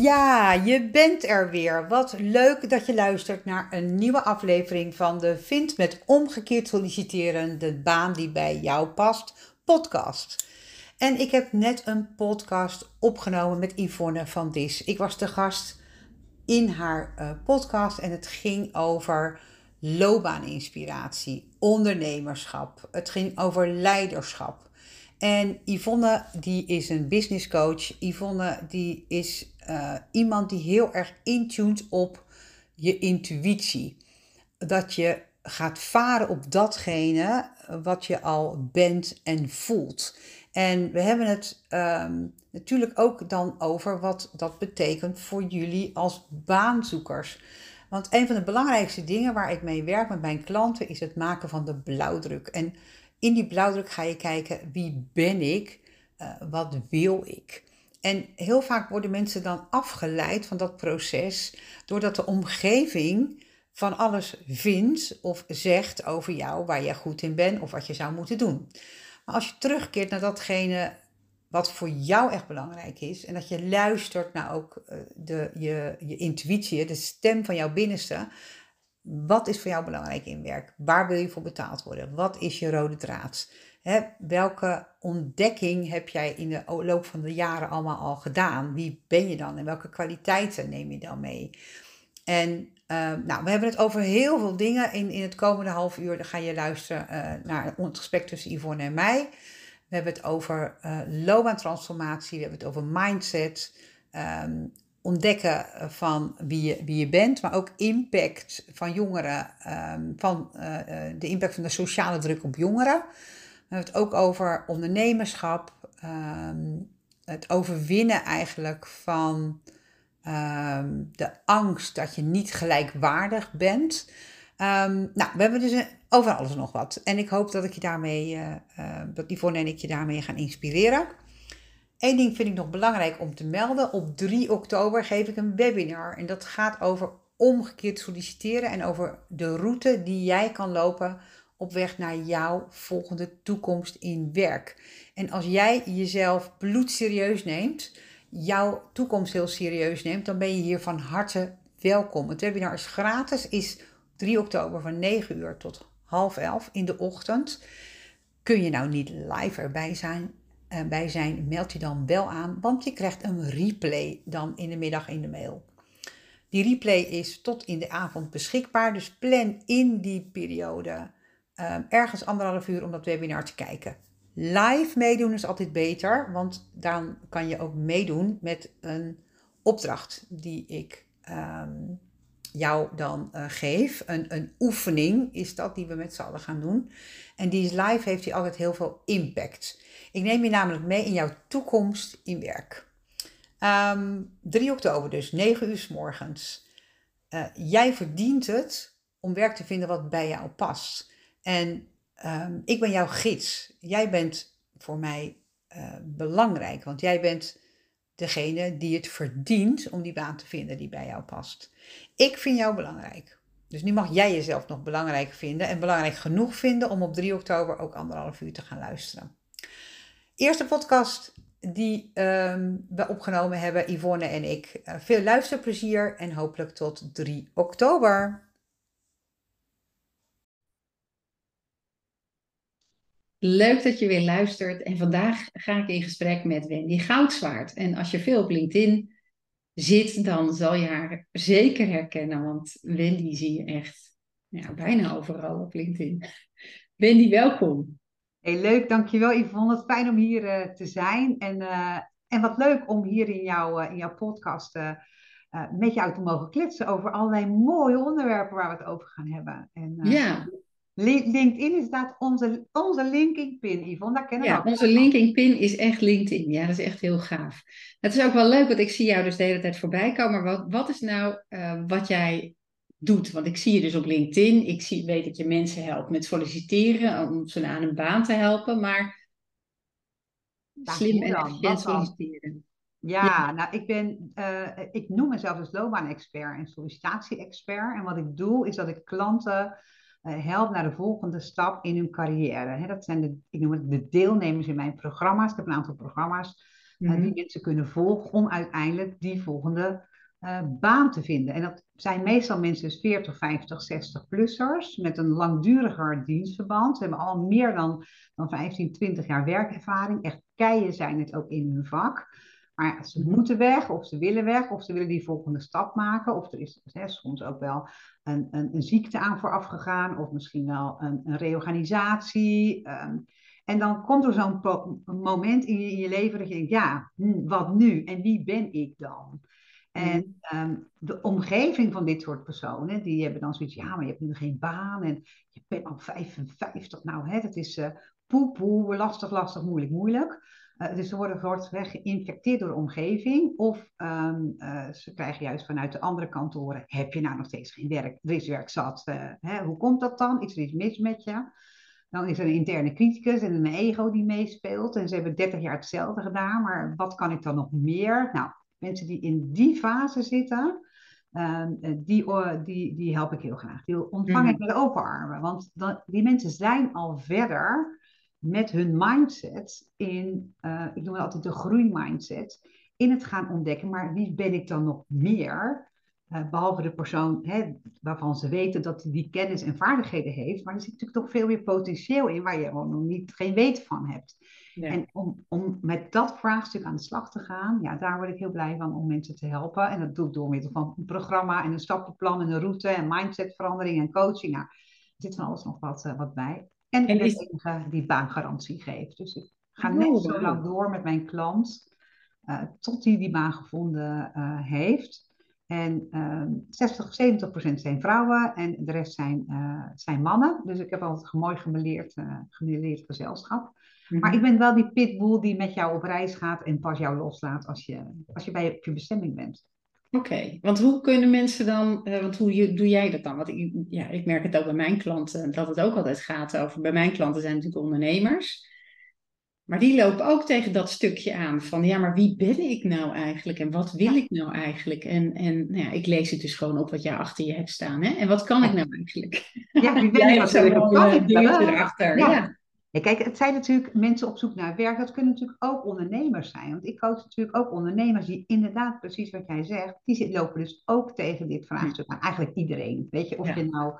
Ja, je bent er weer. Wat leuk dat je luistert naar een nieuwe aflevering van de Vind met omgekeerd solliciteren de baan die bij jou past podcast. En ik heb net een podcast opgenomen met Yvonne van Dis. Ik was de gast in haar uh, podcast en het ging over loopbaaninspiratie, ondernemerschap. Het ging over leiderschap. En Yvonne, die is een business coach. Yvonne, die is uh, iemand die heel erg intuned op je intuïtie. Dat je gaat varen op datgene wat je al bent en voelt. En we hebben het um, natuurlijk ook dan over wat dat betekent voor jullie als baanzoekers. Want een van de belangrijkste dingen waar ik mee werk met mijn klanten is het maken van de blauwdruk. En in die blauwdruk ga je kijken wie ben ik, uh, wat wil ik. En heel vaak worden mensen dan afgeleid van dat proces doordat de omgeving van alles vindt of zegt over jou waar je goed in bent of wat je zou moeten doen. Maar als je terugkeert naar datgene wat voor jou echt belangrijk is en dat je luistert naar ook eh, de, je, je intuïtie, de stem van jouw binnenste, wat is voor jou belangrijk in werk? Waar wil je voor betaald worden? Wat is je rode draad? Welke ontdekking heb jij in de loop van de jaren allemaal al gedaan? Wie ben je dan en welke kwaliteiten neem je dan mee? En ehm, nou, we hebben het over heel veel dingen. In, in het komende half uur dan ga je luisteren uh, naar het gesprek tussen Yvonne en mij. We hebben het over uh, loopbaantransformatie, we hebben het over mindset, um, ontdekken van wie je, wie je bent, maar ook impact van jongeren, um, van de impact van de sociale druk op jongeren. We hebben het ook over ondernemerschap, um, het overwinnen eigenlijk van um, de angst dat je niet gelijkwaardig bent. Um, nou, we hebben dus over alles nog wat. En ik hoop dat ik je daarmee, uh, uh, dat Yvonne en ik je daarmee gaan inspireren. Eén ding vind ik nog belangrijk om te melden. Op 3 oktober geef ik een webinar. En dat gaat over omgekeerd solliciteren en over de route die jij kan lopen op weg naar jouw volgende toekomst in werk. En als jij jezelf bloedserieus neemt, jouw toekomst heel serieus neemt, dan ben je hier van harte welkom. Het webinar is gratis, is 3 oktober van 9 uur tot half 11 in de ochtend. Kun je nou niet live erbij zijn, bij zijn, meld je dan wel aan, want je krijgt een replay dan in de middag in de mail. Die replay is tot in de avond beschikbaar, dus plan in die periode uh, ergens anderhalf uur om dat webinar te kijken. Live meedoen is altijd beter, want dan kan je ook meedoen met een opdracht die ik um, jou dan uh, geef. Een, een oefening is dat die we met z'n allen gaan doen. En die is live, heeft die altijd heel veel impact. Ik neem je namelijk mee in jouw toekomst in werk. Um, ehm, 3 oktober dus, 9 uur s morgens. Uh, jij verdient het om werk te vinden wat bij jou past. En um, ik ben jouw gids. Jij bent voor mij uh, belangrijk, want jij bent degene die het verdient om die baan te vinden die bij jou past. Ik vind jou belangrijk. Dus nu mag jij jezelf nog belangrijk vinden en belangrijk genoeg vinden om op 3 oktober ook anderhalf uur te gaan luisteren. Eerste podcast die um, we opgenomen hebben, Yvonne en ik. Uh, veel luisterplezier en hopelijk tot 3 oktober. Leuk dat je weer luistert. En vandaag ga ik in gesprek met Wendy Goudzwaard. En als je veel op LinkedIn zit, dan zal je haar zeker herkennen. Want Wendy zie je echt ja, bijna overal op LinkedIn. Wendy, welkom. Hey, leuk, dankjewel Yvonne. Het fijn om hier uh, te zijn. En, uh, en wat leuk om hier in, jou, uh, in jouw podcast met jou te mogen kletsen over allerlei mooie onderwerpen waar we het over gaan hebben. En, ja. LinkedIn is inderdaad onze, onze linking pin, Yvonne. Dat kennen we ja, onze linking pin is echt LinkedIn. Ja, dat is echt heel gaaf. Het is ook wel leuk, want ik zie jou dus de hele tijd voorbij komen. Maar wat, wat is nou uh, wat jij doet? Want ik zie je dus op LinkedIn. Ik zie, weet dat je mensen helpt met solliciteren, om ze aan een baan te helpen. Maar slim en efficiënt solliciteren. Ja, ja, nou, ik ben, uh, ik noem mezelf dus loopbaan-expert en sollicitatie-expert. En wat ik doe, is dat ik klanten help naar de volgende stap in hun carrière. dat zijn de, ik noem het de deelnemers in mijn programma's. Ik heb een aantal programma's. die mhm. mensen kunnen volgen om uiteindelijk die volgende baan te vinden. En dat zijn meestal mensen 40, 50, 60-plussers met een langduriger dienstverband. Ze hebben al meer dan, dan 15, 20 jaar werkervaring. Echt keien zijn het ook in hun vak. Maar ze moeten weg, of ze willen weg, of ze willen die volgende stap maken. Of er is hè, soms ook wel een, een, een, ziekte aan vooraf gegaan, of misschien wel een, een reorganisatie. Ehm, en dan komt er zo'n moment in je, in je, leven dat je denkt, ja, hm, wat nu? En wie ben ik dan? En ehm, de omgeving van dit soort personen, die hebben dan zoiets, ja, maar je hebt nu geen baan en je bent al 55. Nou, hè, dat is uh, poe, poe, lastig, lastig, moeilijk, moeilijk. Uh, dus ze worden geïnfecteerd door de omgeving. Of um, uh, ze krijgen juist vanuit de andere kantoren: heb je nou nog steeds geen werk? Er is werk zat. Uh, hè? Hoe komt dat dan? Is er iets mis met je? Dan is er een interne criticus en een ego die meespeelt. En ze hebben 30 jaar hetzelfde gedaan, maar wat kan ik dan nog meer? Nou, mensen die in die fase zitten, um, die, die, die help ik heel graag. Die ontvang ik mhm. met open armen. Want die mensen zijn al verder met hun mindset in, uh, ik noem het altijd de groeimindset, in het gaan ontdekken, maar wie ben ik dan nog meer? Uh, behalve de persoon hè, waarvan ze weten dat hij die kennis en vaardigheden heeft, maar er zit natuurlijk toch veel meer potentieel in waar je nog niet, geen weet van hebt. En om, om met dat vraagstuk aan de slag te gaan, ja, daar word ik heel blij van om mensen te helpen. En dat doe ik door middel van een programma en een stappenplan en een route en mindsetverandering en coaching. Nou, er zit van alles nog wat, uh, wat bij. En, ik ben de enige die baangarantie geeft. Dus ik ga oh, net zo lang door met mijn klant uh, tot hij die baan gevonden uh, heeft. En uh, 60, 70 procent zijn vrouwen en de rest zijn, uh, zijn mannen. Dus ik heb altijd een mooi gemeleerd, gemeleerd gezelschap. Maar mhm. ik ben wel die pitbull die met jou op reis gaat en pas jou loslaat als je, als je bij je bestemming bent. Oké, want hoe kunnen mensen dan, uh, want hoe doe jij dat dan? Want ik, ja, ik merk het ook bij mijn klanten, dat het ook altijd gaat over, bij mijn klanten zijn natuurlijk ondernemers, maar die lopen ook tegen dat stukje aan van, ja, maar wie ben ik nou eigenlijk en wat wil ik nou eigenlijk? En, en nou ja, ik lees het dus gewoon op wat jij achter je hebt staan, hè? En wat kan ik nou eigenlijk? Ja, wie ben ik? Zo'n erachter. ja. Ja, kijk, het zijn natuurlijk mensen op zoek naar werk. Dat kunnen natuurlijk ook ondernemers zijn. Want ik coach natuurlijk ook ondernemers die inderdaad, precies wat jij zegt, die lopen dus ook tegen dit vraagstuk aan. Eigenlijk iedereen. Weet je, of je nou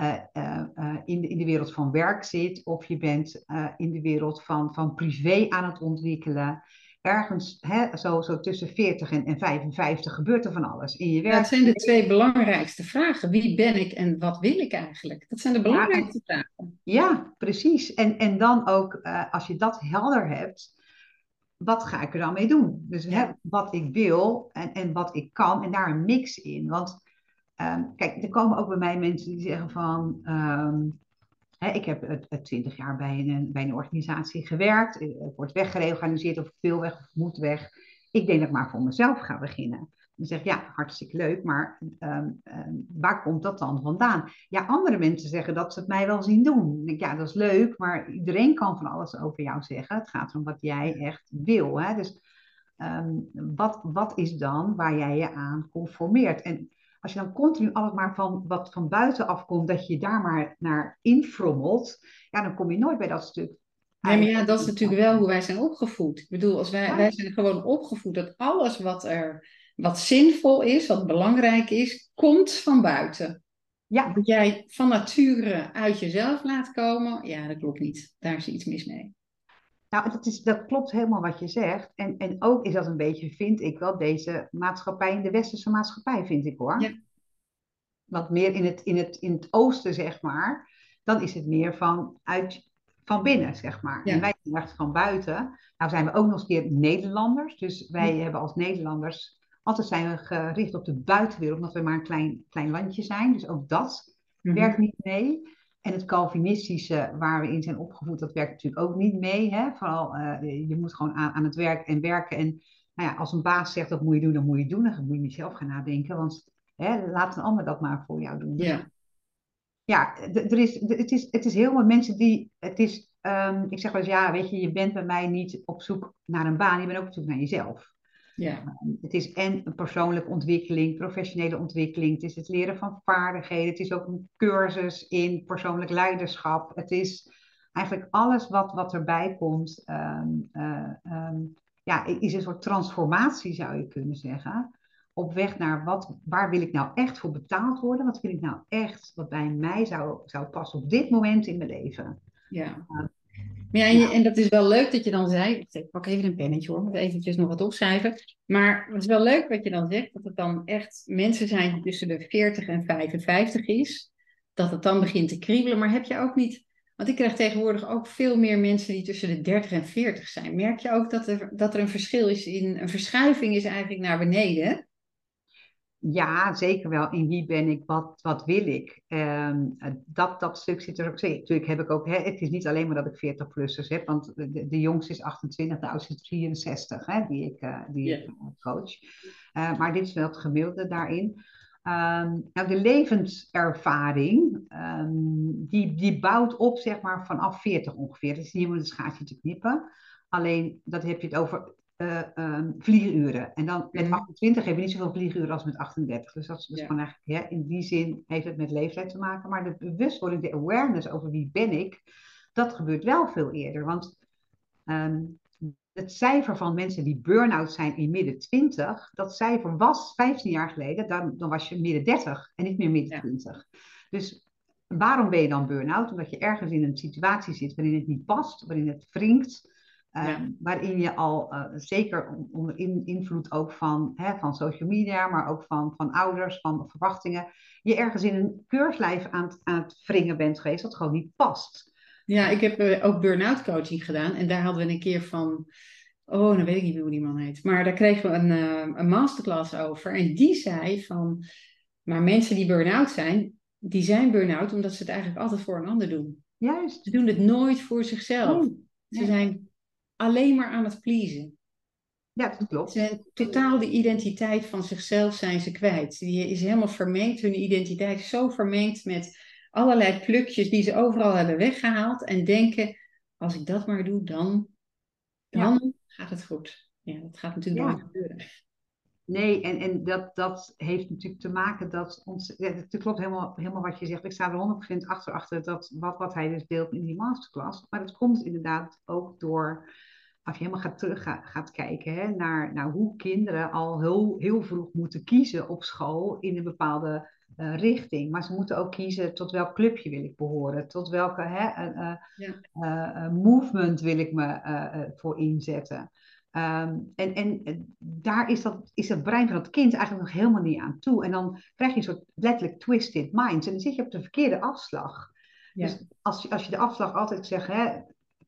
uh, uh, in, de, in de wereld van werk zit, of je bent in de wereld van, van privé aan het ontwikkelen ergens hè, zo, zo tussen 40 en, en 55 gebeurt er van alles in je werk. dat zijn de twee belangrijkste vragen. Wie ben ik en wat wil ik eigenlijk? Dat zijn de belangrijkste vragen. Ja, precies. En, en dan ook, uh, als je dat helder hebt, wat ga ik er dan mee doen? Dus hè, wat ik wil en, en wat ik kan en daar een mix in. Want um, kijk, er komen ook bij mij mensen die zeggen van... Um, ik heb twintig jaar bij een, bij een organisatie gewerkt. Ik word weggereorganiseerd of ik wil weg of moet weg. Ik denk dat ik maar voor mezelf ga beginnen. Dan zeg ik, ja, hartstikke leuk, maar ehm, ehm, waar komt dat dan vandaan? Ja, andere mensen zeggen dat ze het mij wel zien doen. Dan denk ik, ja, dat is leuk, maar iedereen kan van alles over jou zeggen. Het gaat om wat jij echt wil. Hè? Dus ehm, wat, wat is dan waar jij je aan conformeert? En als je dan continu alles maar van wat van buiten afkomt, dat je daar maar naar infrommelt, ja, dan kom je nooit bij dat stuk. Nee, maar ja, dat is natuurlijk wel hoe wij zijn opgevoed. Ik bedoel, als wij, wij zijn gewoon opgevoed dat alles wat er wat zinvol is, wat belangrijk is, komt van buiten. Ja. Dat jij van nature uit jezelf laat komen, ja, dat klopt niet. Daar is iets mis mee. Nou, dat, is, dat klopt helemaal wat je zegt. En, en ook is dat een beetje, vind ik wel, deze maatschappij, in de westerse maatschappij, vind ik hoor. Ja. Wat meer in het, in, het, in het oosten, zeg maar, dan is het meer van, uit, van binnen, zeg maar. En wij zijn echt van buiten. Nou zijn we ook nog eens keer Nederlanders. Dus wij hebben als Nederlanders, altijd zijn we gericht op de buitenwereld, omdat we maar een klein, klein landje zijn. Dus ook dat mhm. werkt niet mee. En het Calvinistische waar we in zijn opgevoed, dat werkt natuurlijk ook niet mee. Hè? Vooral, uh, je moet gewoon aan, aan het werk en werken. En nou ja, als een baas zegt dat moet je doen, dan moet je doen. Dan moet je niet zelf gaan nadenken, want hè, laat een ander dat maar voor jou doen. Ja, ja er is, het, is, het is heel veel mensen die, het is, um, ik zeg wel eens, ja, weet je, je bent bij mij niet op zoek naar een baan, je bent ook op zoek naar jezelf. Ja. Ehm, het is en een persoonlijke ontwikkeling, professionele ontwikkeling. Het is het leren van vaardigheden. Het is ook een cursus in persoonlijk leiderschap. Het is eigenlijk alles wat, wat erbij komt. Um, uh, um, ja, is een soort transformatie, zou je kunnen zeggen. Op weg naar wat, waar wil ik nou echt voor betaald worden? Wat vind ik nou echt wat bij mij zou, zou passen op dit moment in mijn leven? Ja. Ja, en, je, en, dat is wel leuk dat je dan zei, ik pak even een pennetje hoor, moet eventjes nog wat opschrijven. Maar het is wel leuk wat je dan zegt, dat het dan echt mensen zijn die tussen de 40 en 55 is. Dat het dan begint te kriebelen. Maar heb je ook niet, want ik krijg tegenwoordig ook veel meer mensen die tussen de 30 en 40 zijn. Merk je ook dat er, dat er een verschil is in, een verschuiving is eigenlijk naar beneden? Ja, zeker wel. In wie ben ik? Wat, wat wil ik? Um, dat, dat stuk zit er ook zeker. Natuurlijk heb ik ook, hè, het is niet alleen maar dat ik 40-plussers heb, want de, de jongste is 28, de oudste is 63, hè, die ik, uh, die ik coach. Uh, maar dit is wel het gemiddelde daarin. Um, nou, de levenservaring, um, die, die bouwt op, zeg maar, vanaf 40 ongeveer. Het is niet om een schaartje te knippen. Alleen, dat heb je het over uh, um, vlieguren. En dan met 28 heb je niet zoveel vlieguren als met 38. Dus dat is dus gewoon eigenlijk, in die zin heeft het met leeftijd te maken. Maar de bewustwording, de awareness over wie ben ik, dat gebeurt wel veel eerder. Want um, het cijfer van mensen die burn-out zijn in midden 20, dat cijfer was 15 jaar geleden, dan, dan was je midden 30 en niet meer midden ja. 20. Dus waarom ben je dan burn-out? Omdat je ergens in een situatie zit waarin het niet past, waarin het wringt. Ja. Uh, waarin je al uh, zeker onder in, invloed ook van, hè, van social media, maar ook van, van ouders, van verwachtingen, je ergens in een keurslijf aan, het, aan het wringen bent geweest dat gewoon niet past. Ja, ik heb uh, ook burn-out coaching gedaan en daar hadden we een keer van, oh, dan weet ik niet hoe die man heet, maar daar kregen we een, een masterclass over en die zei van, maar mensen die burn-out zijn, die zijn burn-out omdat ze het eigenlijk altijd voor een ander doen. Juist. Ze doen het nooit voor zichzelf. Oh, ze zijn alleen maar aan het pleasen. Ja, dat klopt. Ze zijn totaal de identiteit van zichzelf zijn ze kwijt. Die is helemaal vermengd. Hun identiteit is zo vermengd met allerlei plukjes die ze overal hebben weggehaald. En denken, als ik dat maar doe, dan, dan ja. gaat het goed. Ja, dat gaat natuurlijk ja. nooit gebeuren. Nee, en, en dat, dat heeft natuurlijk te maken dat ons. Ja, het klopt helemaal, helemaal wat je zegt. Ik sta er 100% achter, achter dat, wat, wat hij dus deelt in die masterclass. Maar het komt inderdaad ook door. Als je helemaal gaat terug gaat, gaat kijken hè, naar, naar hoe kinderen al heel, heel vroeg moeten kiezen op school in een bepaalde uh, richting. Maar ze moeten ook kiezen tot welk clubje wil ik behoren. Tot welke hè, uh, ja. movement wil ik me voor inzetten. Um, en, en daar is dat, is het brein van het kind eigenlijk nog helemaal niet aan toe. En dan krijg je een soort letterlijk twisted minds. En dan zit je op de verkeerde afslag. Ja. Dus als, je, als je de afslag altijd zegt, hè,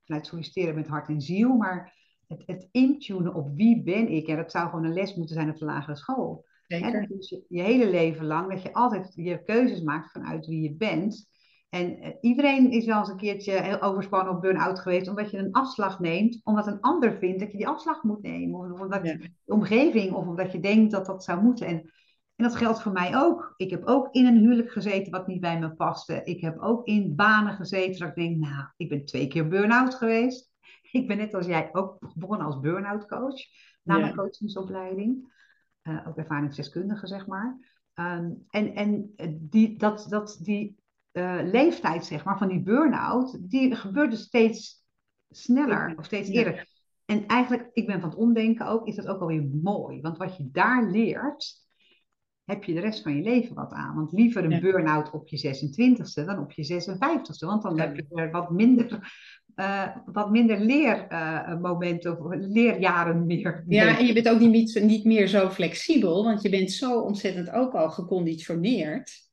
vanuit solliciteren met hart en ziel, maar het, het intunen op wie ben ik, ja, dat zou gewoon een les moeten zijn op de lagere school. Zeker. dus je, je hele leven lang, dat je altijd je keuzes maakt vanuit wie je bent. En uh, iedereen is wel eens een keertje heel overspannen of burn-out geweest, omdat je een afslag neemt, omdat een ander vindt dat je die afslag moet nemen. Of omdat ja. de omgeving, of omdat je denkt dat dat zou moeten. En, en dat geldt voor mij ook. Ik heb ook in een huwelijk gezeten wat niet bij me paste. Ik heb ook in banen gezeten dat ik denk, nou, ik ben twee keer burn-out geweest. Ik ben net als jij ook begonnen als burn-out coach, na ja. mijn coachingsopleiding. Uh, ook ervaringsdeskundige, zeg maar. Um, en en die, dat, dat, die uh, leeftijd, zeg maar, van die burn-out, die gebeurt dus steeds sneller of steeds eerder. Ja. En eigenlijk, ik ben van het omdenken ook, is dat ook alweer mooi. Want wat je daar leert, heb je de rest van je leven wat aan. Want liever een ja. burn-out op je 26e dan op je 56e. Want dan ja. heb je er wat minder, uh, wat minder leermomenten uh, of leerjaren meer. Ja, en je bent ook niet, niet meer zo flexibel, want je bent zo ontzettend ook al geconditioneerd.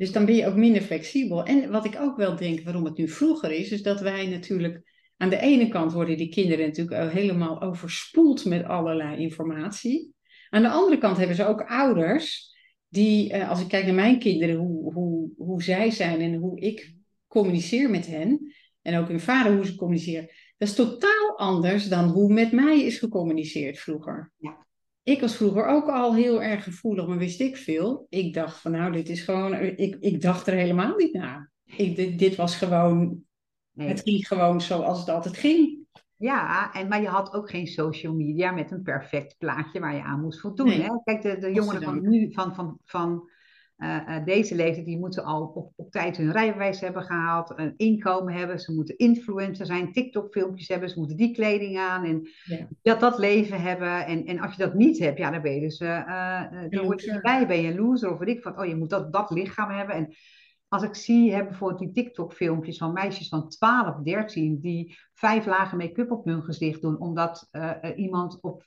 Dus dan ben je ook minder flexibel. En wat ik ook wel denk, waarom het nu vroeger is, is dat wij natuurlijk aan de ene kant worden die kinderen natuurlijk helemaal overspoeld met allerlei informatie. Aan de andere kant hebben ze ook ouders die, eh, als ik kijk naar mijn kinderen, hoe, hoe, hoe zij zijn en hoe ik communiceer met hen, en ook hun vader hoe ze communiceren, dat is totaal anders dan hoe met mij is gecommuniceerd vroeger. Ja. Ik was vroeger ook al heel erg gevoelig, maar wist ik veel. Ik dacht van nou, dit is gewoon, ik, ik dacht er helemaal niet naar. Ik, dit, dit was gewoon, nee. het ging gewoon zoals het altijd ging. Ja, en, maar je had ook geen social media met een perfect plaatje waar je aan moest voldoen. Nee. Hè? Kijk, de, de jongeren van nu, van, van, van uh, deze leeftijd, die moeten al op, op tijd hun rijbewijs hebben gehaald, een inkomen hebben, ze moeten influencer zijn, TikTok-filmpjes hebben, ze moeten die kleding aan en ja. dat, dat leven hebben. En, en als je dat niet hebt, ja, dan ben je dus, uh, dan word je erbij, ben je een loser of weet ik van, oh, je moet dat, dat lichaam hebben. En als ik zie, heb bijvoorbeeld die TikTok-filmpjes van meisjes van 12, 13, die vijf lagen make-up op hun gezicht doen, omdat uh, iemand op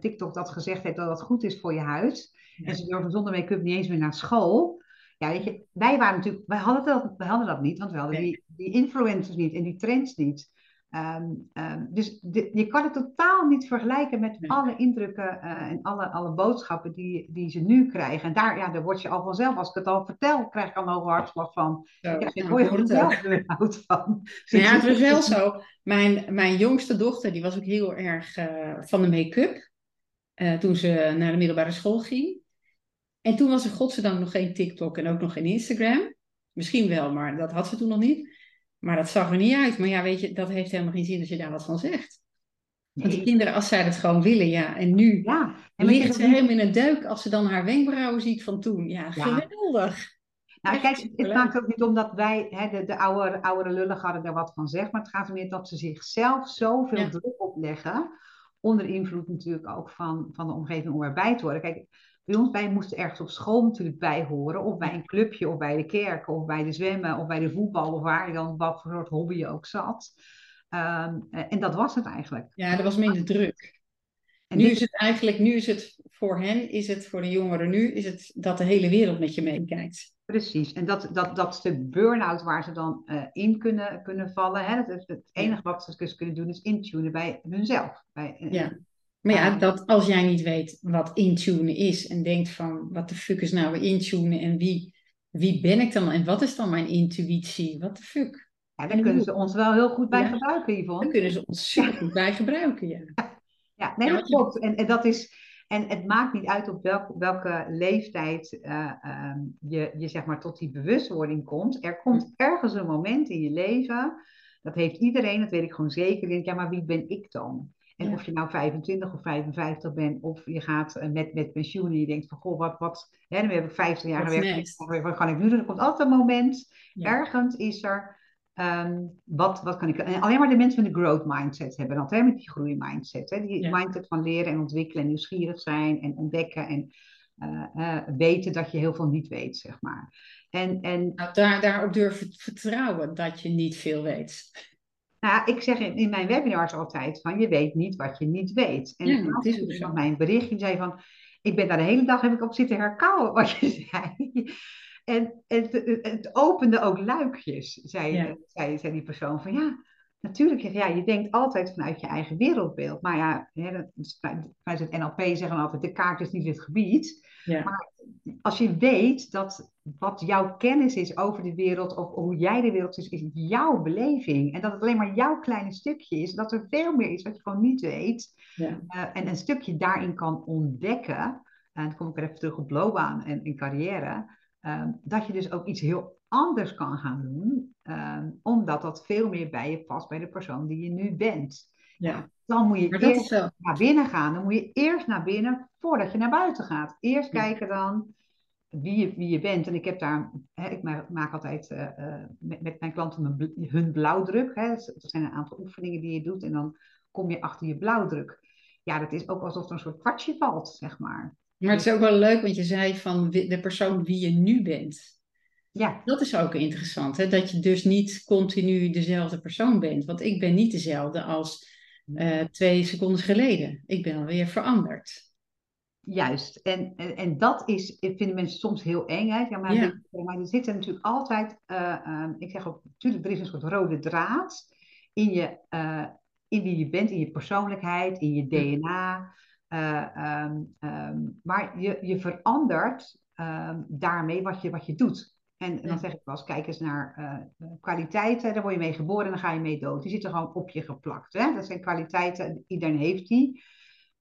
TikTok dat gezegd heeft dat dat goed is voor je huid. En ze durven zonder make-up niet eens meer naar school. Ja, weet je, wij waren natuurlijk, wij hadden dat, wij hadden dat niet, want we hadden die, die influencers niet en die trends niet. Um, um, dus de, je kan het totaal niet vergelijken met alle indrukken uh, en alle, alle boodschappen die, die ze nu krijgen. En daar, ja, daar word je al vanzelf, als ik het al vertel, krijg ik al een hartslag van. Zo, ja, ik word zelf uit van. Nou ja, het was wel zo. Mijn, mijn jongste dochter, die was ook heel erg uh, van de make-up. Uh, toen ze naar de middelbare school ging. En toen was er godzijdank nog geen TikTok en ook nog geen Instagram. Misschien wel, maar dat had ze toen nog niet. Maar dat zag er niet uit. Maar ja, weet je, dat heeft helemaal geen zin als je daar wat van zegt. Want die kinderen, als zij het gewoon willen, ja. En nu ja, en ligt ze helemaal in een duik als ze dan haar wenkbrauwen ziet van toen. Ja, geweldig. Nou, kijk, het maakt ook niet omdat wij, hè, de, de oude, oude lullen hadden er wat van zeg, maar het gaat meer dat ze zichzelf zoveel ja. druk opleggen, onder invloed natuurlijk ook van, van de omgeving om erbij te horen. Kijk, bij ons, wij moesten ergens op school natuurlijk bij horen. Of bij een clubje, of bij de kerk, of bij de zwemmen, of bij de voetbal, of waar je dan wat voor soort hobby je ook zat. Um, en dat was het eigenlijk. Ja, er was minder druk. En nu is het eigenlijk, nu is het voor hen, is het voor de jongeren nu, is het dat de hele wereld met je meekijkt. Precies, en dat, dat, dat stuk burn-out waar ze dan uh, in kunnen, kunnen vallen, hè, het, het enige wat ze dus kunnen doen is intunen bij hunzelf. Bij, ja. Maar ja, dat als jij niet weet wat intunen is en denkt van wat de fuck is nou weer intunen en wie, wie ben ik dan en wat is dan mijn intuïtie? Wat de fuck? Ja, daar kunnen ze ons wel heel goed bij gebruiken, Yvonne. Daar kunnen ze ons super goed bij gebruiken, ja. Ja, nee, dat klopt. En, en, dat is, en het maakt niet uit op welk, welke leeftijd uh, um, je, je zeg maar tot die bewustwording komt. Er komt ergens een moment in je leven, dat heeft iedereen, dat weet ik gewoon zeker, denk ja, maar wie ben ik dan? En of je nou 25 of 55 bent, of je gaat eh, met, met pensioen en je denkt van, goh, wat, wat hè, dan heb ik 15 jaar gewerkt, wat kan ik nu doen? Er komt altijd een moment, ergens is er, um, wat, wat kan ik... En alleen maar de mensen met een growth mindset hebben hè, met die groeimindset. Hè, die mindset van leren en ontwikkelen en nieuwsgierig zijn en ontdekken en uh, uh, weten dat je heel veel niet weet, zeg maar. En, en... Nou, daar, daarop durven vertrouwen dat je niet veel weet. Nou, ik zeg in, in, mijn webinars altijd van je weet niet wat je niet weet. En ja, het is dus van mijn berichtje zei van ik ben daar de hele dag heb ik op zitten herkauwen wat je zei. En het, het opende ook luikjes, zei, zei, zei die persoon van ja, natuurlijk, ja, je denkt altijd vanuit je eigen wereldbeeld. Maar ja, hè, vanuit het NLP zeggen altijd, de kaart is niet het gebied. Ja. Maar als je weet dat wat jouw kennis is over de wereld, of hoe jij de wereld is, is jouw beleving. En dat het alleen maar jouw kleine stukje is, dat er veel meer is wat je gewoon niet weet. Ja. Uh, en een stukje daarin kan ontdekken. En dan kom ik er even terug op loopbaan en carrière. Uh, dat je dus ook iets heel anders kan gaan doen, uh, omdat dat veel meer bij je past bij de persoon die je nu bent. Ja. Dan moet je eerst naar binnen gaan. Dan moet je eerst naar binnen voordat je naar buiten gaat. Eerst kijken dan wie je, wie je bent. En ik heb daar, hè, ik maak altijd uh, met, met, mijn klanten hun blauwdruk. Hè. Dat zijn een aantal oefeningen die je doet en dan kom je achter je blauwdruk. Ja, dat is ook alsof er een soort kwartje valt, zeg maar. Maar het is ook wel leuk, want je zei van de persoon wie je nu bent. Ja. Dat is ook interessant, hè? dat je dus niet continu dezelfde persoon bent. Want ik ben niet dezelfde als uh, twee seconden geleden. Ik ben alweer veranderd. Juist, en, en, en dat is, vinden mensen soms heel eng. Hè? Ja, maar, ja. maar er zit natuurlijk altijd, uh, ik zeg ook, natuurlijk, er is een soort rode draad in, je, uh, in wie je bent, in je persoonlijkheid, in je DNA. Um, um, maar je, je verandert um, daarmee wat je, wat je doet. En, en dan zeg ik wel eens, kijk eens naar uh, kwaliteiten, daar word je mee geboren en dan ga je mee dood. Die zitten gewoon op je geplakt. Hè? Dat zijn kwaliteiten, iedereen heeft die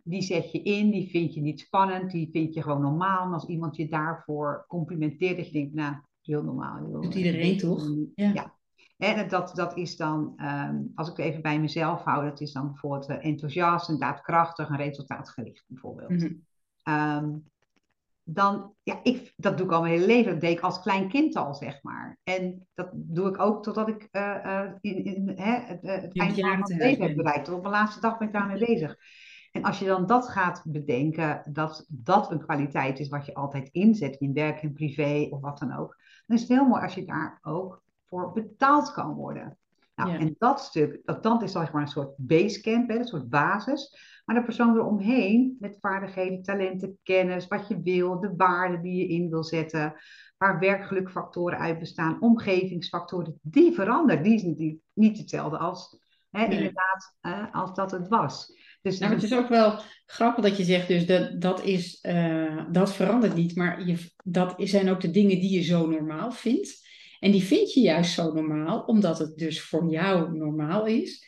die zet je in, die vind je niet spannend, die vind je gewoon normaal. En als iemand je daarvoor complimenteert, dat je denkt, nou, heel normaal. Heel, Doet iedereen toch? Ja. ja. En dat, dat is dan, um, als ik het even bij mezelf hou, dat is dan bijvoorbeeld uh, enthousiast en daadkrachtig en resultaatgericht bijvoorbeeld. Mm -hmm. um, dan, ja, ik, dat doe ik al mijn hele leven. Dat deed ik als klein kind al, zeg maar. En dat doe ik ook totdat ik uh, in, in hè, het, het einde van mijn leven heb bereikt. Tot op mijn laatste dag ben ik daarmee bezig. En als je dan dat gaat bedenken, dat dat een kwaliteit is wat je altijd inzet in werk en privé of wat dan ook, dan is het heel mooi als je daar ook voor betaald kan worden. Nou, En dat stuk, dat, dat is zeg maar een soort basecamp, hè, een soort basis. Maar de persoon eromheen, met vaardigheden, talenten, kennis, wat je wil, de waarden die je in wil zetten, waar werkgelukfactoren uit bestaan, omgevingsfactoren, die veranderen. Die is niet, niet hetzelfde als, hè, inderdaad, als dat het was. Dus nou, het is ook wel grappig dat je zegt, dus dat, dat, is, uh, dat verandert niet, maar je, dat zijn ook de dingen die je zo normaal vindt. En die vind je juist zo normaal, omdat het dus voor jou normaal is.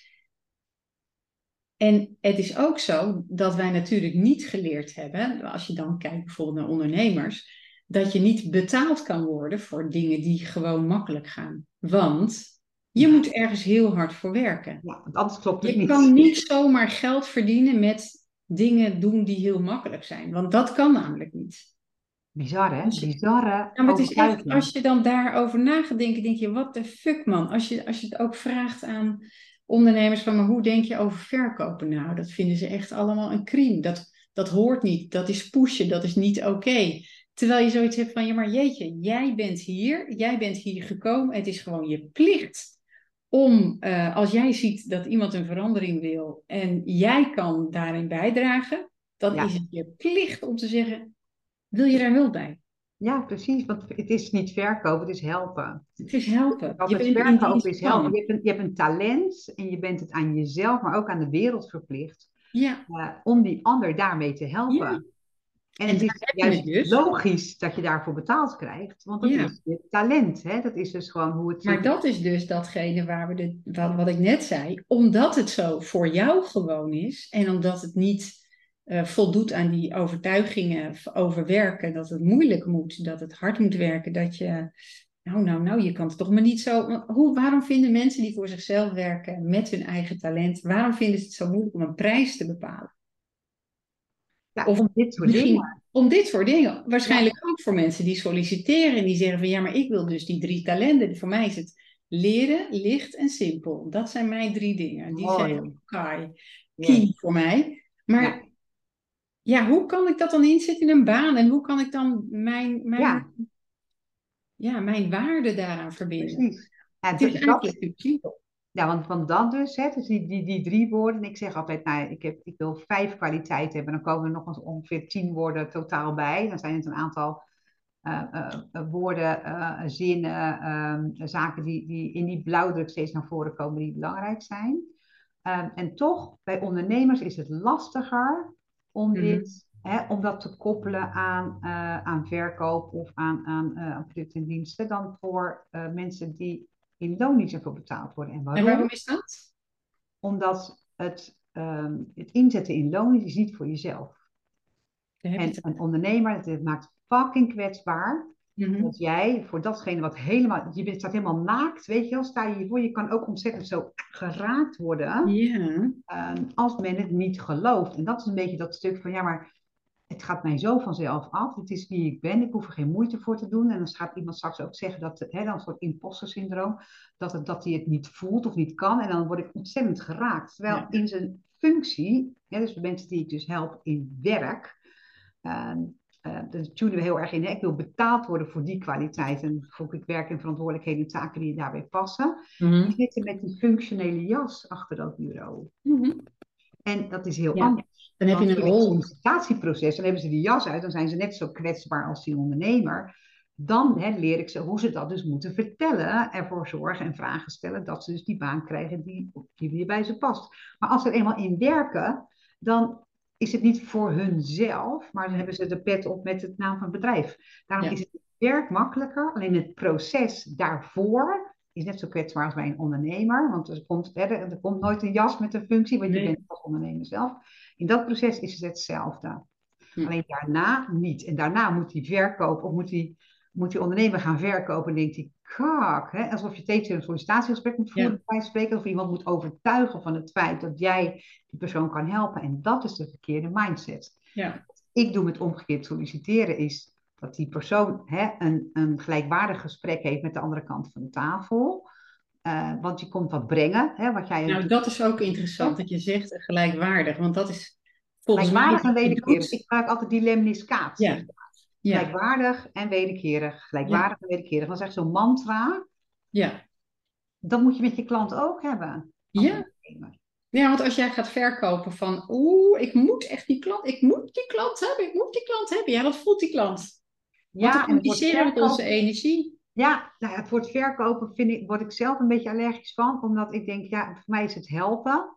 En het is ook zo dat wij natuurlijk niet geleerd hebben, als je dan kijkt bijvoorbeeld naar ondernemers, dat je niet betaald kan worden voor dingen die gewoon makkelijk gaan. Want je moet ergens heel hard voor werken. Ja, anders klopt het je niet. Je kan niet zomaar geld verdienen met dingen doen die heel makkelijk zijn. Want dat kan namelijk niet. Bizar, hè? Bizarre. Ja, maar het is echt, als je dan daarover na gaat denken, denk je, wat de fuck, man. Als je, als je het ook vraagt aan ondernemers van, maar hoe denk je over verkopen? Nou, dat vinden ze echt allemaal een crime. Dat, dat hoort niet. Dat is pushen. Dat is niet oké. Terwijl je zoiets hebt van, ja, maar jeetje, jij bent hier. Jij bent hier gekomen. Het is gewoon je plicht om, uh, als jij ziet dat iemand een verandering wil en jij kan daarin bijdragen, dan is het je plicht om te zeggen, wil je daar hulp bij? Ja, precies. Want het is niet verkopen, het is helpen. Het is helpen. je bent verkopen is helpen. Je hebt, een, je hebt een talent en je bent het aan jezelf, maar ook aan de wereld verplicht. Ja. Uh, om die ander daarmee te helpen. Ja. En, het is juist dus. logisch dat je daarvoor betaald krijgt, want dat is je talent. Hè? Dat is dus gewoon hoe het. Maar dat is dus datgene waar we de, wat, wat ik net zei, omdat het zo voor jou gewoon is en omdat het niet uh, voldoet aan die overtuigingen over werken, dat het moeilijk moet, dat het hard moet werken, dat je. Nou, nou, nou, je kan het toch maar niet zo. Hoe, waarom vinden mensen die voor zichzelf werken met hun eigen talent, waarom vinden ze het zo moeilijk om een prijs te bepalen? of om dit soort dingen. Om dit soort dingen. Waarschijnlijk ook voor mensen die solliciteren en die zeggen van ja, maar ik wil dus die drie talenten. Voor mij is het leren, licht en simpel. Dat zijn mijn drie dingen. Die zijn key voor mij. Maar ja. Ja. hoe kan ik dat dan inzetten in een baan? En hoe kan ik dan mijn, mijn, ja. ja mijn waarde daaraan verbinden? Precies. Ja, het is eigenlijk simpel. Ja, want, want dan dus, hè, dus die, die, die drie woorden. Ik zeg altijd, nou, ik, heb, ik wil vijf kwaliteiten hebben. Dan komen er nog eens ongeveer tien woorden totaal bij. Dan zijn het een aantal uh, uh, woorden, uh, zinnen, um, zaken die, die in die blauwdruk steeds naar voren komen die belangrijk zijn. Um, en toch, bij ondernemers is het lastiger om, mm-hmm. dit, hè, om dat te koppelen aan, aan verkoop of aan, aan, aan producten en diensten dan voor mensen die in loon niet zoveel betaald worden. En waarom, en waarom is dat? Omdat het, um, het inzetten in loon is niet voor jezelf. En een ondernemer, het maakt fucking kwetsbaar. Mm Dat jij voor datgene wat helemaal, je staat helemaal naakt, weet je wel, sta je hiervoor. Je kan ook ontzettend zo geraakt worden yeah. um, als men het niet gelooft. En dat is een beetje dat stuk van, ja, maar het gaat mij zo vanzelf af. Het is wie ik ben. Ik hoef er geen moeite voor te doen. En dan gaat iemand straks ook zeggen dat, hè, dan een soort imposter syndroom, dat, het, dat hij het niet voelt of niet kan. En dan word ik ontzettend geraakt. Terwijl in zijn functie, hè, dus de mensen die ik dus help in werk, uh, uh, tunen we heel erg in. Hè, ik wil betaald worden voor die kwaliteiten. Voor ik werk en verantwoordelijkheden en taken die daarbij passen. Mm Die zitten met die functionele jas achter dat bureau. Mm En dat is heel anders. Dan heb je een rol. Sollicitatieproces, dan hebben ze die jas uit, dan zijn ze net zo kwetsbaar als die ondernemer. Dan hè, leer ik ze hoe ze dat dus moeten vertellen, ervoor zorgen en vragen stellen dat ze dus die baan krijgen die, die bij ze past. Maar als ze er eenmaal in werken, dan is het niet voor hunzelf, maar dan hebben ze de pet op met het naam van het bedrijf. Daarom is het werk makkelijker, alleen het proces daarvoor is net zo kwetsbaar als bij een ondernemer. Want er komt, hè, er komt nooit een jas met een functie, want je bent als ondernemer zelf. In dat proces is het hetzelfde. Hm. Alleen daarna niet. En daarna moet die verkoop of moet die, moet die ondernemer gaan verkopen en denkt hij, kak, hè, alsof je tegen een sollicitatiegesprek moet voeren, ja. spreken, of iemand moet overtuigen van het feit dat jij die persoon kan helpen. En dat is de verkeerde mindset. Ja. ik doe met omgekeerd solliciteren is dat die persoon hè, een, een gelijkwaardig gesprek heeft met de andere kant van de tafel. Uh, want je komt wat brengen. Hè, wat jij nou, dat is ook interessant dat je zegt gelijkwaardig. Want dat is volgens gelijkwaardig mij... en wederkerig. Ik gebruik altijd die lemniscaat. Ja. Ja. Gelijkwaardig en wederkerig. Gelijkwaardig en wederkerig. Dat is echt zo'n mantra. Ja. Dat moet je met je klant ook hebben. Ja. Ja, want als jij gaat verkopen van, oeh, ik moet echt die klant, ik moet die klant hebben, ik moet die klant hebben. Ja, wat voelt die klant? Ja, want communiceren met onze energie. Ja, nou ja, het woord verkopen vind ik, word ik zelf een beetje allergisch van, omdat ik denk, ja, voor mij is het helpen.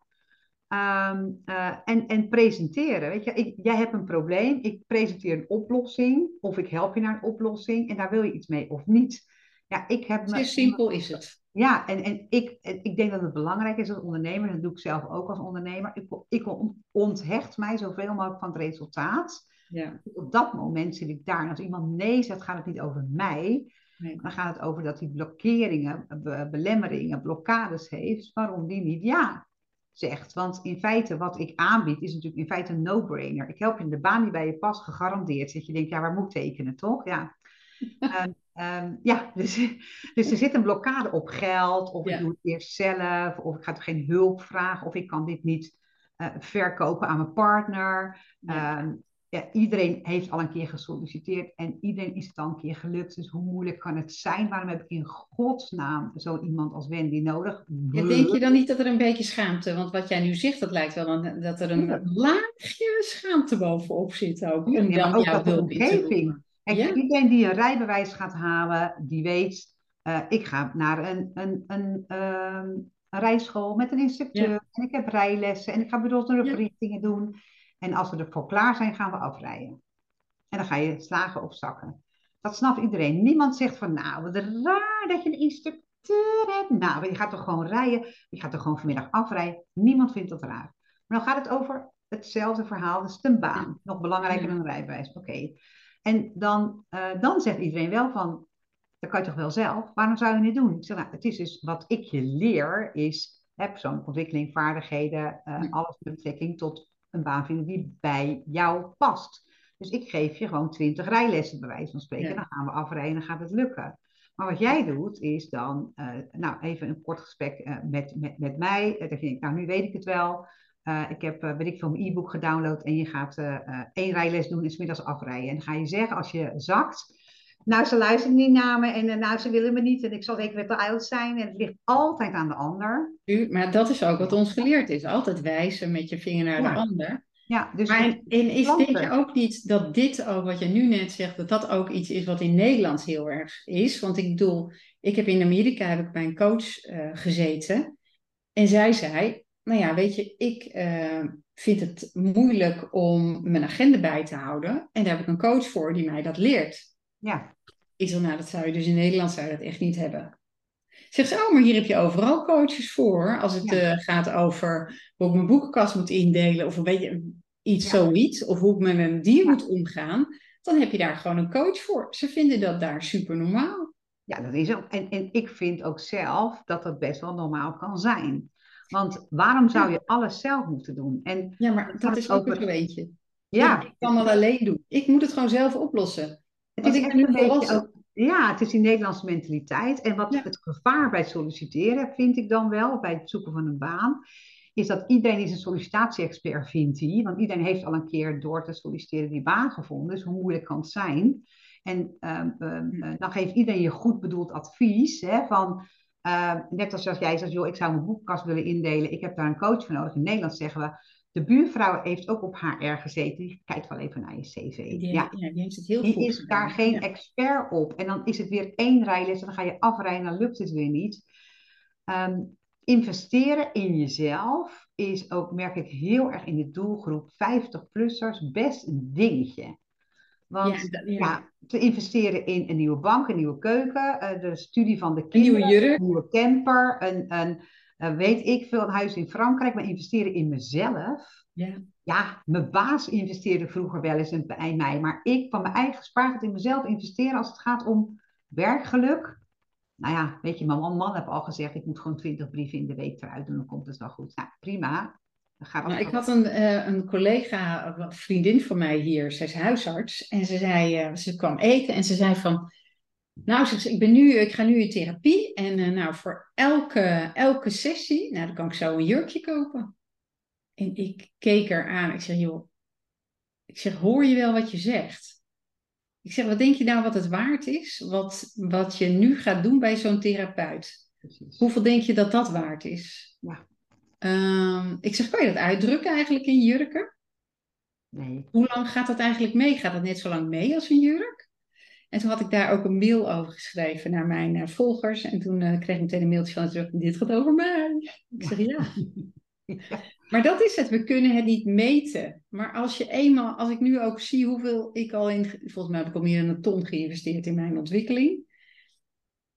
Ehm, eh, en, en presenteren. Weet je, ik, jij hebt een probleem, ik presenteer een oplossing, of ik help je naar een oplossing en daar wil je iets mee of niet. Ja, ik heb Zo simpel is het. Ja, en, en ik, ik denk dat het belangrijk is als ondernemer, dat doe ik zelf ook als ondernemer. Ik, ik onthecht mij zoveel mogelijk van het resultaat. Ja. Op dat moment zit ik daar. En als iemand nee zegt, gaat het niet over mij. Nee. Dan gaat het over dat hij blokkeringen, belemmeringen, blokkades heeft, waarom die niet ja zegt. Want in feite, wat ik aanbied, is natuurlijk in feite een no-brainer. Ik help je in de baan die bij je past, gegarandeerd. Dat je denkt, ja, waar moet ik tekenen, toch? Ja. um, um, ja, dus, dus er zit een blokkade op geld, of ik doe het eerst zelf, of ik ga toch geen hulp vragen, of ik kan dit niet uh, verkopen aan mijn partner. Ja. Um, ja, iedereen heeft al een keer gesolliciteerd en iedereen is het al een keer gelukt. Dus hoe moeilijk kan het zijn? Waarom heb ik in godsnaam zo iemand als Wendy nodig? Ja, denk je dan niet dat er een beetje schaamte, want wat jij nu zegt, dat lijkt wel een, dat er een ja. laagje schaamte bovenop zit ook. Om ja, ook jouw hulp omgeving. Kijk, iedereen die een rijbewijs gaat halen, die weet, uh, ik ga naar een, een, een, uh, een rijschool met een instructeur en ik heb rijlessen en ik ga bedoelde verrichtingen doen. En als we ervoor klaar zijn, gaan we afrijden. En dan ga je slagen of zakken. Dat snapt iedereen. Niemand zegt van, nou, wat raar dat je een instructeur hebt. Nou, je gaat toch gewoon rijden. Je gaat toch gewoon vanmiddag afrijden. Niemand vindt dat raar. Maar dan gaat het over hetzelfde verhaal. Dus een baan. Nog belangrijker dan een rijbewijs. Oké. En dan, uh, dan zegt iedereen wel van, dat kan je toch wel zelf? Waarom zou je het doen? Ik zeg, nou, het is dus wat ik je leer, is hè, persoonlijke ontwikkeling, vaardigheden, uh, alles met betrekking tot een baan vinden die bij jou past. Dus ik geef je gewoon twintig rijlessen, bij wijze van spreken. Dan gaan we afrijden en gaat het lukken. Maar wat jij doet, is dan uh, nou, even een kort gesprek uh, met, met, met mij. Uh, dat je denkt, nou, nu weet ik het wel. ik heb, weet ik veel, mijn e-book gedownload en je gaat één rijles doen en smiddags afrijden. En dan ga je zeggen, als je zakt, nou, ze luisteren niet naar me en nou, ze willen me niet en ik zal zeker weer te oud zijn. En het ligt altijd aan de ander. Maar dat is ook wat ons geleerd is. Altijd wijzen met je vinger naar de ander. Ja, dus maar en, en is denk je ook niet dat dit ook, wat je nu net zegt, dat dat ook iets is wat in Nederland heel erg is? Want ik bedoel, ik heb in Amerika heb ik bij een coach uh, gezeten. En zij zei, nou ja, weet je, ik uh, vind het moeilijk om mijn agenda bij te houden. En daar heb ik een coach voor die mij dat leert. Ja. Ik zeg, nou, dat zou je dus in Nederland zou je dat echt niet hebben. Zegt ze, oh, maar hier heb je overal coaches voor. Als het uh, gaat over hoe ik mijn boekenkast moet indelen. Of een beetje iets zoiets. Of hoe ik met een dier moet omgaan. Dan heb je daar gewoon een coach voor. Ze vinden dat daar super normaal. Ja, dat is ook. En, en ik vind ook zelf dat dat best wel normaal kan zijn. Want waarom zou je alles zelf moeten doen? En ja, maar dat is ook een eentje. Ja. Ik kan het alleen doen. Ik moet het gewoon zelf oplossen. Het is echt een beetje ook, ja, het is die Nederlandse mentaliteit. En wat het gevaar bij solliciteren, vind ik dan wel, bij het zoeken van een baan, is dat iedereen is een sollicitatie-expert, vindt hij. Want iedereen heeft al een keer door te solliciteren die baan gevonden. Dus hoe moeilijk kan het zijn? En um, um, dan geeft iedereen je goed bedoeld advies. Hè, van, uh, net als jij zegt, joh, ik zou mijn boekkast willen indelen. Ik heb daar een coach voor nodig. In Nederland zeggen we, de buurvrouw heeft ook op HR gezeten. Die kijkt wel even naar je cv. Die, ja. ja, die heeft het heel Die is daar geen expert op. En dan is het weer één rijles en dan ga je afrijden en dan lukt het weer niet. Um, investeren in jezelf is ook, merk ik heel erg in de doelgroep 50-plussers, best een dingetje. Want ja, ja. te investeren in een nieuwe bank, een nieuwe keuken, uh, de studie van de kinderen, een nieuwe, jurk. een nieuwe camper, een, een uh, weet ik veel, een huis in Frankrijk, maar investeren in mezelf. Ja. ja, mijn baas investeerde vroeger wel eens bij mij, maar ik van mijn eigen spaargeld in mezelf investeren als het gaat om werkgeluk. Nou ja, weet je, mijn man, man heeft al gezegd, ik moet gewoon 20 brieven in de week eruit doen, dan komt het wel goed. Nou, prima. Gaat nou, ik had een, uh, een collega, een vriendin van mij hier, zij is huisarts. En ze zei, uh, ze kwam eten en ze zei van, nou, ze, ik, ben nu, ik ga nu in therapie. En uh, nou, voor elke, elke sessie, nou, dan kan ik zo een jurkje kopen. En ik keek er aan. Ik zeg, joh, ik zeg, hoor je wel wat je zegt? Ik zeg, wat denk je nou wat het waard is? Wat, wat je nu gaat doen bij zo'n therapeut? Precies. Hoeveel denk je dat dat waard is? Ja. Um, ik zeg, kan je dat uitdrukken eigenlijk in jurken? Nee. Hoe lang gaat dat eigenlijk mee? Gaat dat net zo lang mee als een jurk? En toen had ik daar ook een mail over geschreven naar mijn uh, volgers. En toen uh, kreeg ik meteen een mailtje van terug, dit gaat over mij. Ik zeg, ja. ja. Maar dat is het, we kunnen het niet meten. Maar als je eenmaal, als ik nu ook zie hoeveel ik al in, volgens mij heb ik al meer dan een ton geïnvesteerd in mijn ontwikkeling.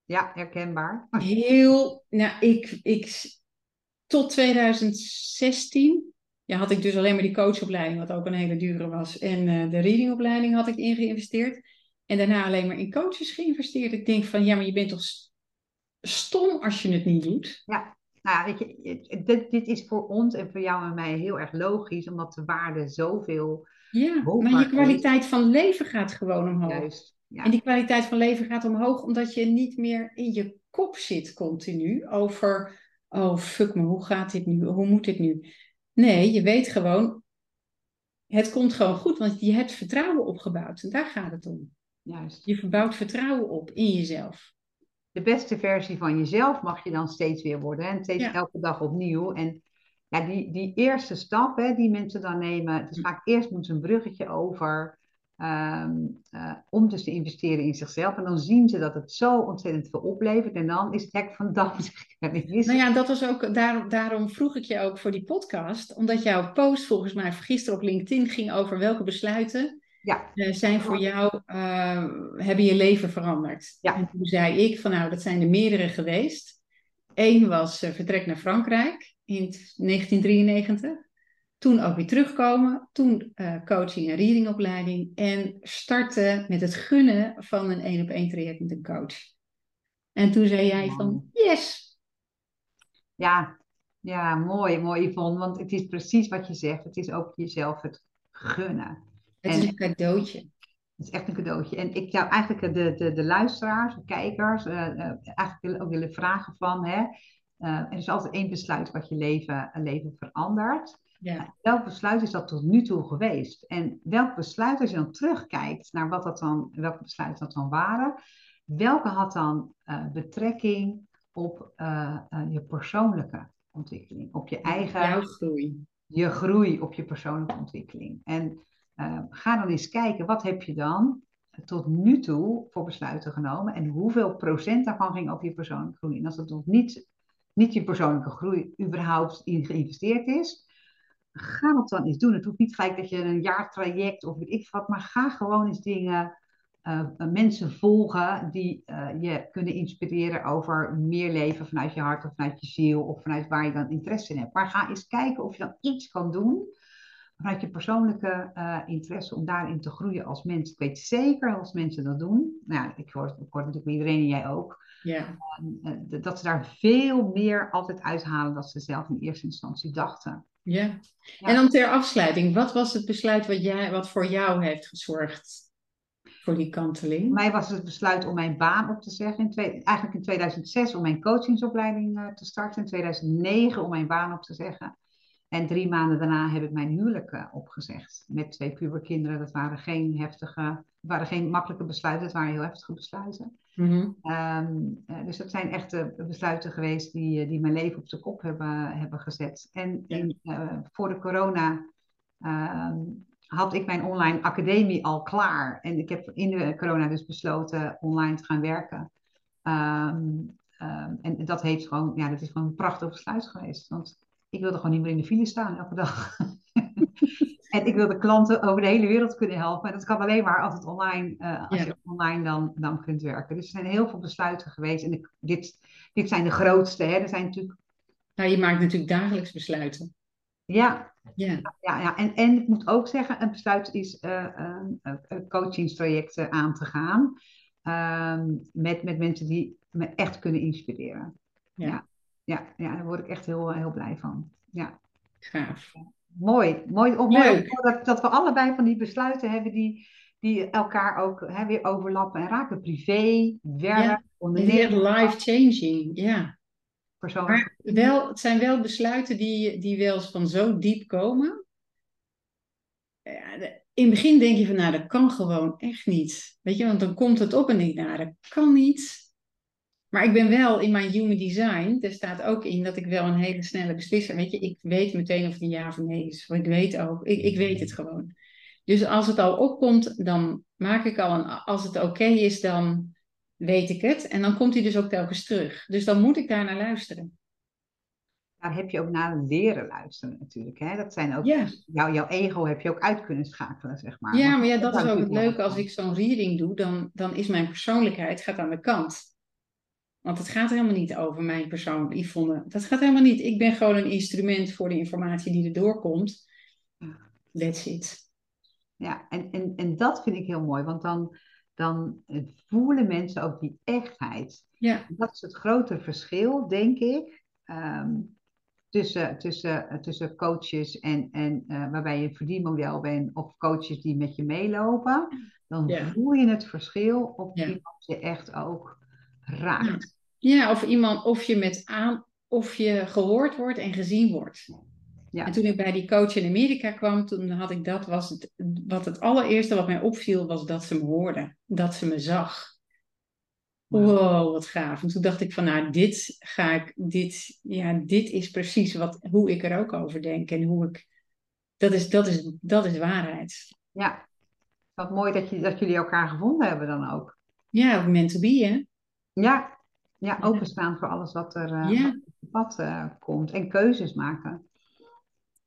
Ja, herkenbaar. Heel, nou, ik, ik, tot 2016 ja, had ik dus alleen maar die coachopleiding, wat ook een hele dure was. En uh, de readingopleiding had ik in geïnvesteerd. En daarna alleen maar in coaches geïnvesteerd. Ik denk van, ja, maar je bent toch stom als je het niet doet? Ja, nou weet je, dit, dit is voor ons en voor jou en mij heel erg logisch, omdat de waarde zoveel. Ja, maar je kwaliteit van leven gaat gewoon omhoog. Juist. Ja. En die kwaliteit van leven gaat omhoog omdat je niet meer in je kop zit continu over, oh fuck me, hoe gaat dit nu? Hoe moet dit nu? Nee, je weet gewoon, het komt gewoon goed, want je hebt vertrouwen opgebouwd en daar gaat het om. Juist. Je verbouwt vertrouwen op in jezelf de beste versie van jezelf mag je dan steeds weer worden. En steeds elke dag opnieuw. En ja, die, die eerste stap hè, die mensen dan nemen, dus vaak eerst moeten ze een bruggetje over. Um, uh, om dus te investeren in zichzelf. En dan zien ze dat het zo ontzettend veel oplevert. En dan is het hek van dam. Nou ja, dat was ook, daar, daarom vroeg ik je ook voor die podcast. Omdat jouw post volgens mij gisteren op LinkedIn ging over welke besluiten ja. Uh, zijn voor jou, uh, hebben je leven veranderd. Ja. En toen zei ik van nou, dat zijn er meerdere geweest. Eén was uh, vertrek naar Frankrijk in 1993. Toen ook weer terugkomen. Toen coaching en readingopleiding. En starten met het gunnen van een één op één traject met een coach. En toen zei jij van yes. Ja, ja, mooi, mooi Yvonne. Want het is precies wat je zegt. Het is ook jezelf het gunnen. Het is een cadeautje. Het is echt een cadeautje. En ik zou eigenlijk de, de, de luisteraars, de kijkers, uh, uh, eigenlijk ook willen vragen van, hè, uh, er is altijd één besluit wat je leven, leven verandert. Ja. Welk besluit is dat tot nu toe geweest? En welk besluit, als je dan terugkijkt naar wat dat dan, welke besluiten dat dan waren, welke had dan betrekking op je persoonlijke ontwikkeling, op je eigen... Jouw groei. Je groei op je persoonlijke ontwikkeling. En uh, ga dan eens kijken, wat heb je dan tot nu toe voor besluiten genomen en hoeveel procent daarvan ging over je persoonlijke groei. En als het nog niet, niet je persoonlijke groei überhaupt in geïnvesteerd is, ga dat dan eens doen. Het hoeft niet gelijk dat je een jaartraject of weet ik wat, maar ga gewoon eens dingen, uh, mensen volgen die uh, je kunnen inspireren over meer leven vanuit je hart of vanuit je ziel of vanuit waar je dan interesse in hebt. Maar ga eens kijken of je dan iets kan doen vanuit je persoonlijke uh, interesse om daarin te groeien als mens. Ik weet zeker als mensen dat doen, nou ik hoor, ik hoor natuurlijk bij iedereen en jij ook, ja. Uh, dat ze daar veel meer altijd uithalen dan ze zelf in eerste instantie dachten. Ja. ja. En dan ter afsluiting, wat was het besluit wat, jij, wat voor jou heeft gezorgd voor die kanteling? Voor mij was het besluit om mijn baan op te zeggen. In twee, eigenlijk in 2006 om mijn coachingsopleiding uh, te starten. In 2009 om mijn baan op te zeggen. En drie maanden daarna heb ik mijn huwelijk uh, opgezegd. Met twee puberkinderen. Dat waren geen heftige, waren geen makkelijke besluiten. Het waren heel heftige besluiten. Mm dus dat zijn echte besluiten geweest die, eh, die mijn leven op zijn kop hebben, hebben gezet. En in, uh, voor de corona uh, had ik mijn online academie al klaar. En ik heb in de corona dus besloten online te gaan werken. Um, en dat heeft gewoon, ja, dat is gewoon een prachtig besluit geweest. Want ik wilde gewoon niet meer in de file staan elke dag. en ik wilde klanten over de hele wereld kunnen helpen. En dat kan alleen maar als, het online, uh, als je online dan, dan kunt werken. Dus er zijn heel veel besluiten geweest. En ik, dit, dit zijn de grootste. Hè. Er zijn natuurlijk... Nou, je maakt natuurlijk dagelijks besluiten. Ja, ja. ja, ja. En, en ik moet ook zeggen, een besluit is uh, uh, coachingstrajecten aan te gaan. Ehm, met, met mensen die me echt kunnen inspireren. ja ja, ja, daar word ik echt heel, heel blij van. Ja. Gaaf. Mooi, mooi mooi dat, dat we allebei van die besluiten hebben die, die elkaar ook hè, weer overlappen en raken. Privé, werk, ja, ondernemen. Life-changing, ja. Persoonlijk. Maar wel, het zijn wel besluiten die, die wel eens van zo diep komen. Ja, in het begin denk je van, nou, dat kan gewoon echt niet. Weet je, want dan komt het op en denk je, nou, dat kan niet. Maar ik ben wel in mijn human design, er staat ook in dat ik wel een hele snelle beslisser, weet je, ik weet meteen of het een ja of nee is. Ik weet ook, ik, ik weet het gewoon. Dus als het al opkomt, dan maak ik al een, als het oké is, dan weet ik het. En dan komt hij dus ook telkens terug. Dus dan moet ik daar naar luisteren. Daar heb je ook naar leren luisteren natuurlijk. Hè? Dat zijn ook, ja. jouw, jouw ego heb je ook uit kunnen schakelen, zeg maar. Ja, maar ja, dat, is ook het leuke. Als ik zo'n reading doe, dan, dan is mijn persoonlijkheid gaat aan de kant. Want het gaat helemaal niet over mijn persoon, Yvonne. Dat gaat helemaal niet. Ik ben gewoon een instrument voor de informatie die er doorkomt. That's it. Ja, en, en, en dat vind ik heel mooi, want dan, dan voelen mensen ook die echtheid. Ja. Dat is het grote verschil, denk ik, ehm, tussen, tussen, tussen coaches en, en uh, waarbij je een verdienmodel bent of coaches die met je meelopen. Dan voel je het verschil of ja. iemand je echt ook raakt. Ja, of iemand, of je met aan, of je gehoord wordt en gezien wordt. Ja. En toen ik bij die coach in Amerika kwam, toen had ik dat, was het, wat het allereerste wat mij opviel, was dat ze me hoorde, dat ze me zag. Wow, wat gaaf. En toen dacht ik van, nou, dit ga ik, dit, ja, dit is precies wat, hoe ik er ook over denk en hoe ik, dat is, dat is, dat is waarheid. Ja, wat mooi dat, je, dat jullie elkaar gevonden hebben dan ook. Ja, meant to be, hè? Ja, ja openstaan voor alles wat er uh, op het pad uh, komt en keuzes maken.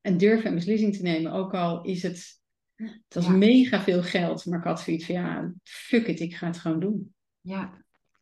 En durven een beslissing te nemen, ook al is het, het was mega veel geld, maar ik had zoiets van ja, fuck it, ik ga het gewoon doen. Ja.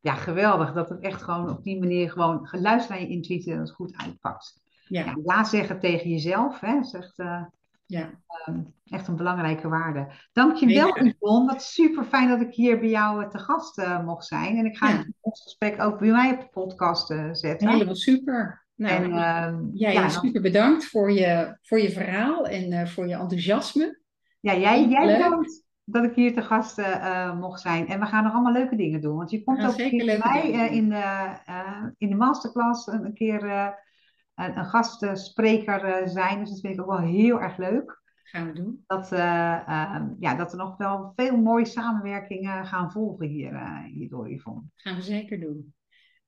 ja, geweldig dat het echt gewoon op die manier gewoon geluisterd naar je intuïtie en dat het goed uitpakt. Ja. ja, zeggen tegen jezelf, hè, zegt, uh, ja. Ehm, echt een belangrijke waarde. Dankjewel Yvonne, wat super fijn dat ik hier bij jou te gast uh, mocht zijn. En ik ga ja. Ons gesprek ook bij mij op de podcast uh, zetten. Helemaal super. Nou, en, uh, ja, ja, super bedankt voor je, voor je verhaal en uh, voor je enthousiasme. Ja, jij, jij bedankt dat ik hier te gast uh, mocht zijn. En we gaan nog allemaal leuke dingen doen. Want je komt ja, ook bij mij in, de, in de masterclass een, een keer een, een gastspreker zijn. Dus dat vind ik ook wel heel erg leuk. Gaan we doen. Dat, ehm, ja, dat er nog wel veel mooie samenwerkingen gaan volgen hier, hierdoor, Yvonne. Gaan we zeker doen.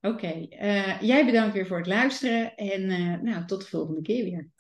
Oké, okay. uh, jij bedankt weer voor het luisteren en uh, nou, tot de volgende keer weer.